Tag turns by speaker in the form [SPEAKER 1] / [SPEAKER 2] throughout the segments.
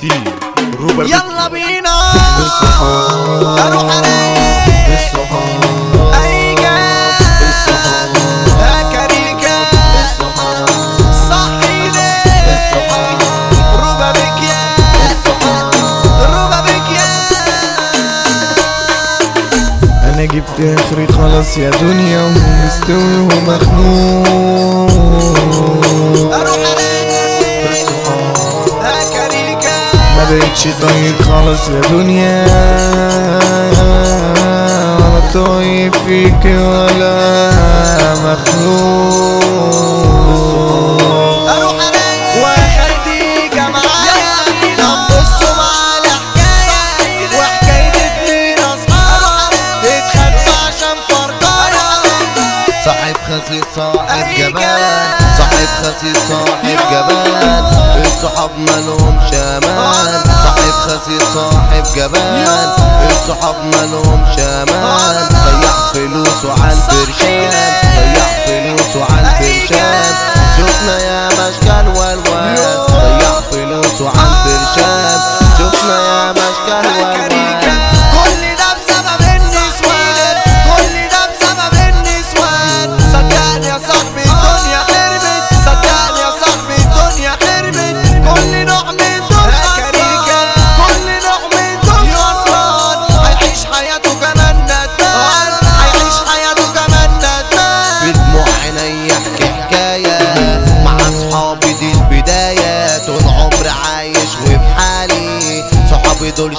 [SPEAKER 1] تيم روبر
[SPEAKER 2] يلا بينا.
[SPEAKER 1] الصحاب
[SPEAKER 2] أروح ارايق
[SPEAKER 1] الصحاب
[SPEAKER 2] ايجا يا كاريكا صحيني روبا بك يا. روبا بك يا.
[SPEAKER 3] أنا جبت آخري خلاص يا دنيا ومستوي ومخنوق.
[SPEAKER 2] أروح
[SPEAKER 3] ما بقتش طايق خلاص يا دنيا ولا طايق فيك ولا مخلوق
[SPEAKER 2] أروح ارايق واخديك معايا نبصوا مع الحكاية وحكايه اتنين اصحاب اتخانقوا عشان فرقانه
[SPEAKER 4] صاحب خسيس صاحب جبان صاحب خسيس صاحب جبان الصحاب مالهم شمان صاحب خسيس صاحب جبان الصحاب مالهم شمان ضيع فلوسه على البرشام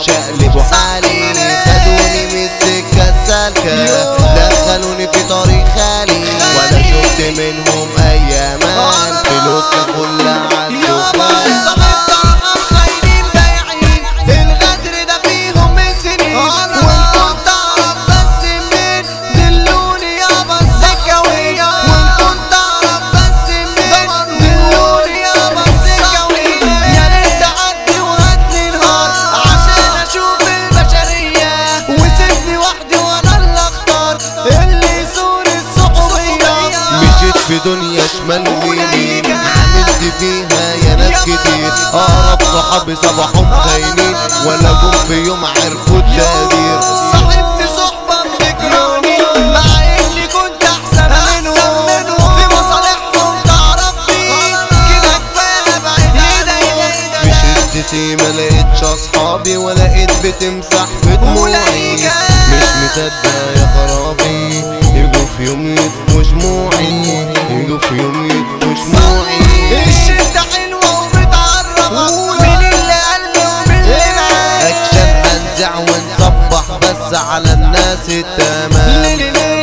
[SPEAKER 4] صحابي دول شقلبوا حالي خدوني من السكة السالكة دخلوني في طريق خالي ولا شفت منهم شمال ويمين عملت فيها يا ناس كتير. أقرب صحابي صباحهم خاينين ولا جم في يوم عرفوا التقدير.
[SPEAKER 2] صاحبت بتكرهني مع إني كنت أحسن منهم. في مصالحهم كده كفايه ابعد عنهم
[SPEAKER 4] مش ادتي ما لقيتش أصحابي ولا لقيت بتمسح بدموعي مش مصدق يا خرابي. في يجوا في يوم يطفوا شموعي
[SPEAKER 2] الشدة حلوة ومتعرفة مين اللي قال لي ومين اللي معاه
[SPEAKER 4] اكشن هنزع ونصبح بس على الناس التمام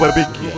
[SPEAKER 1] Barbecue.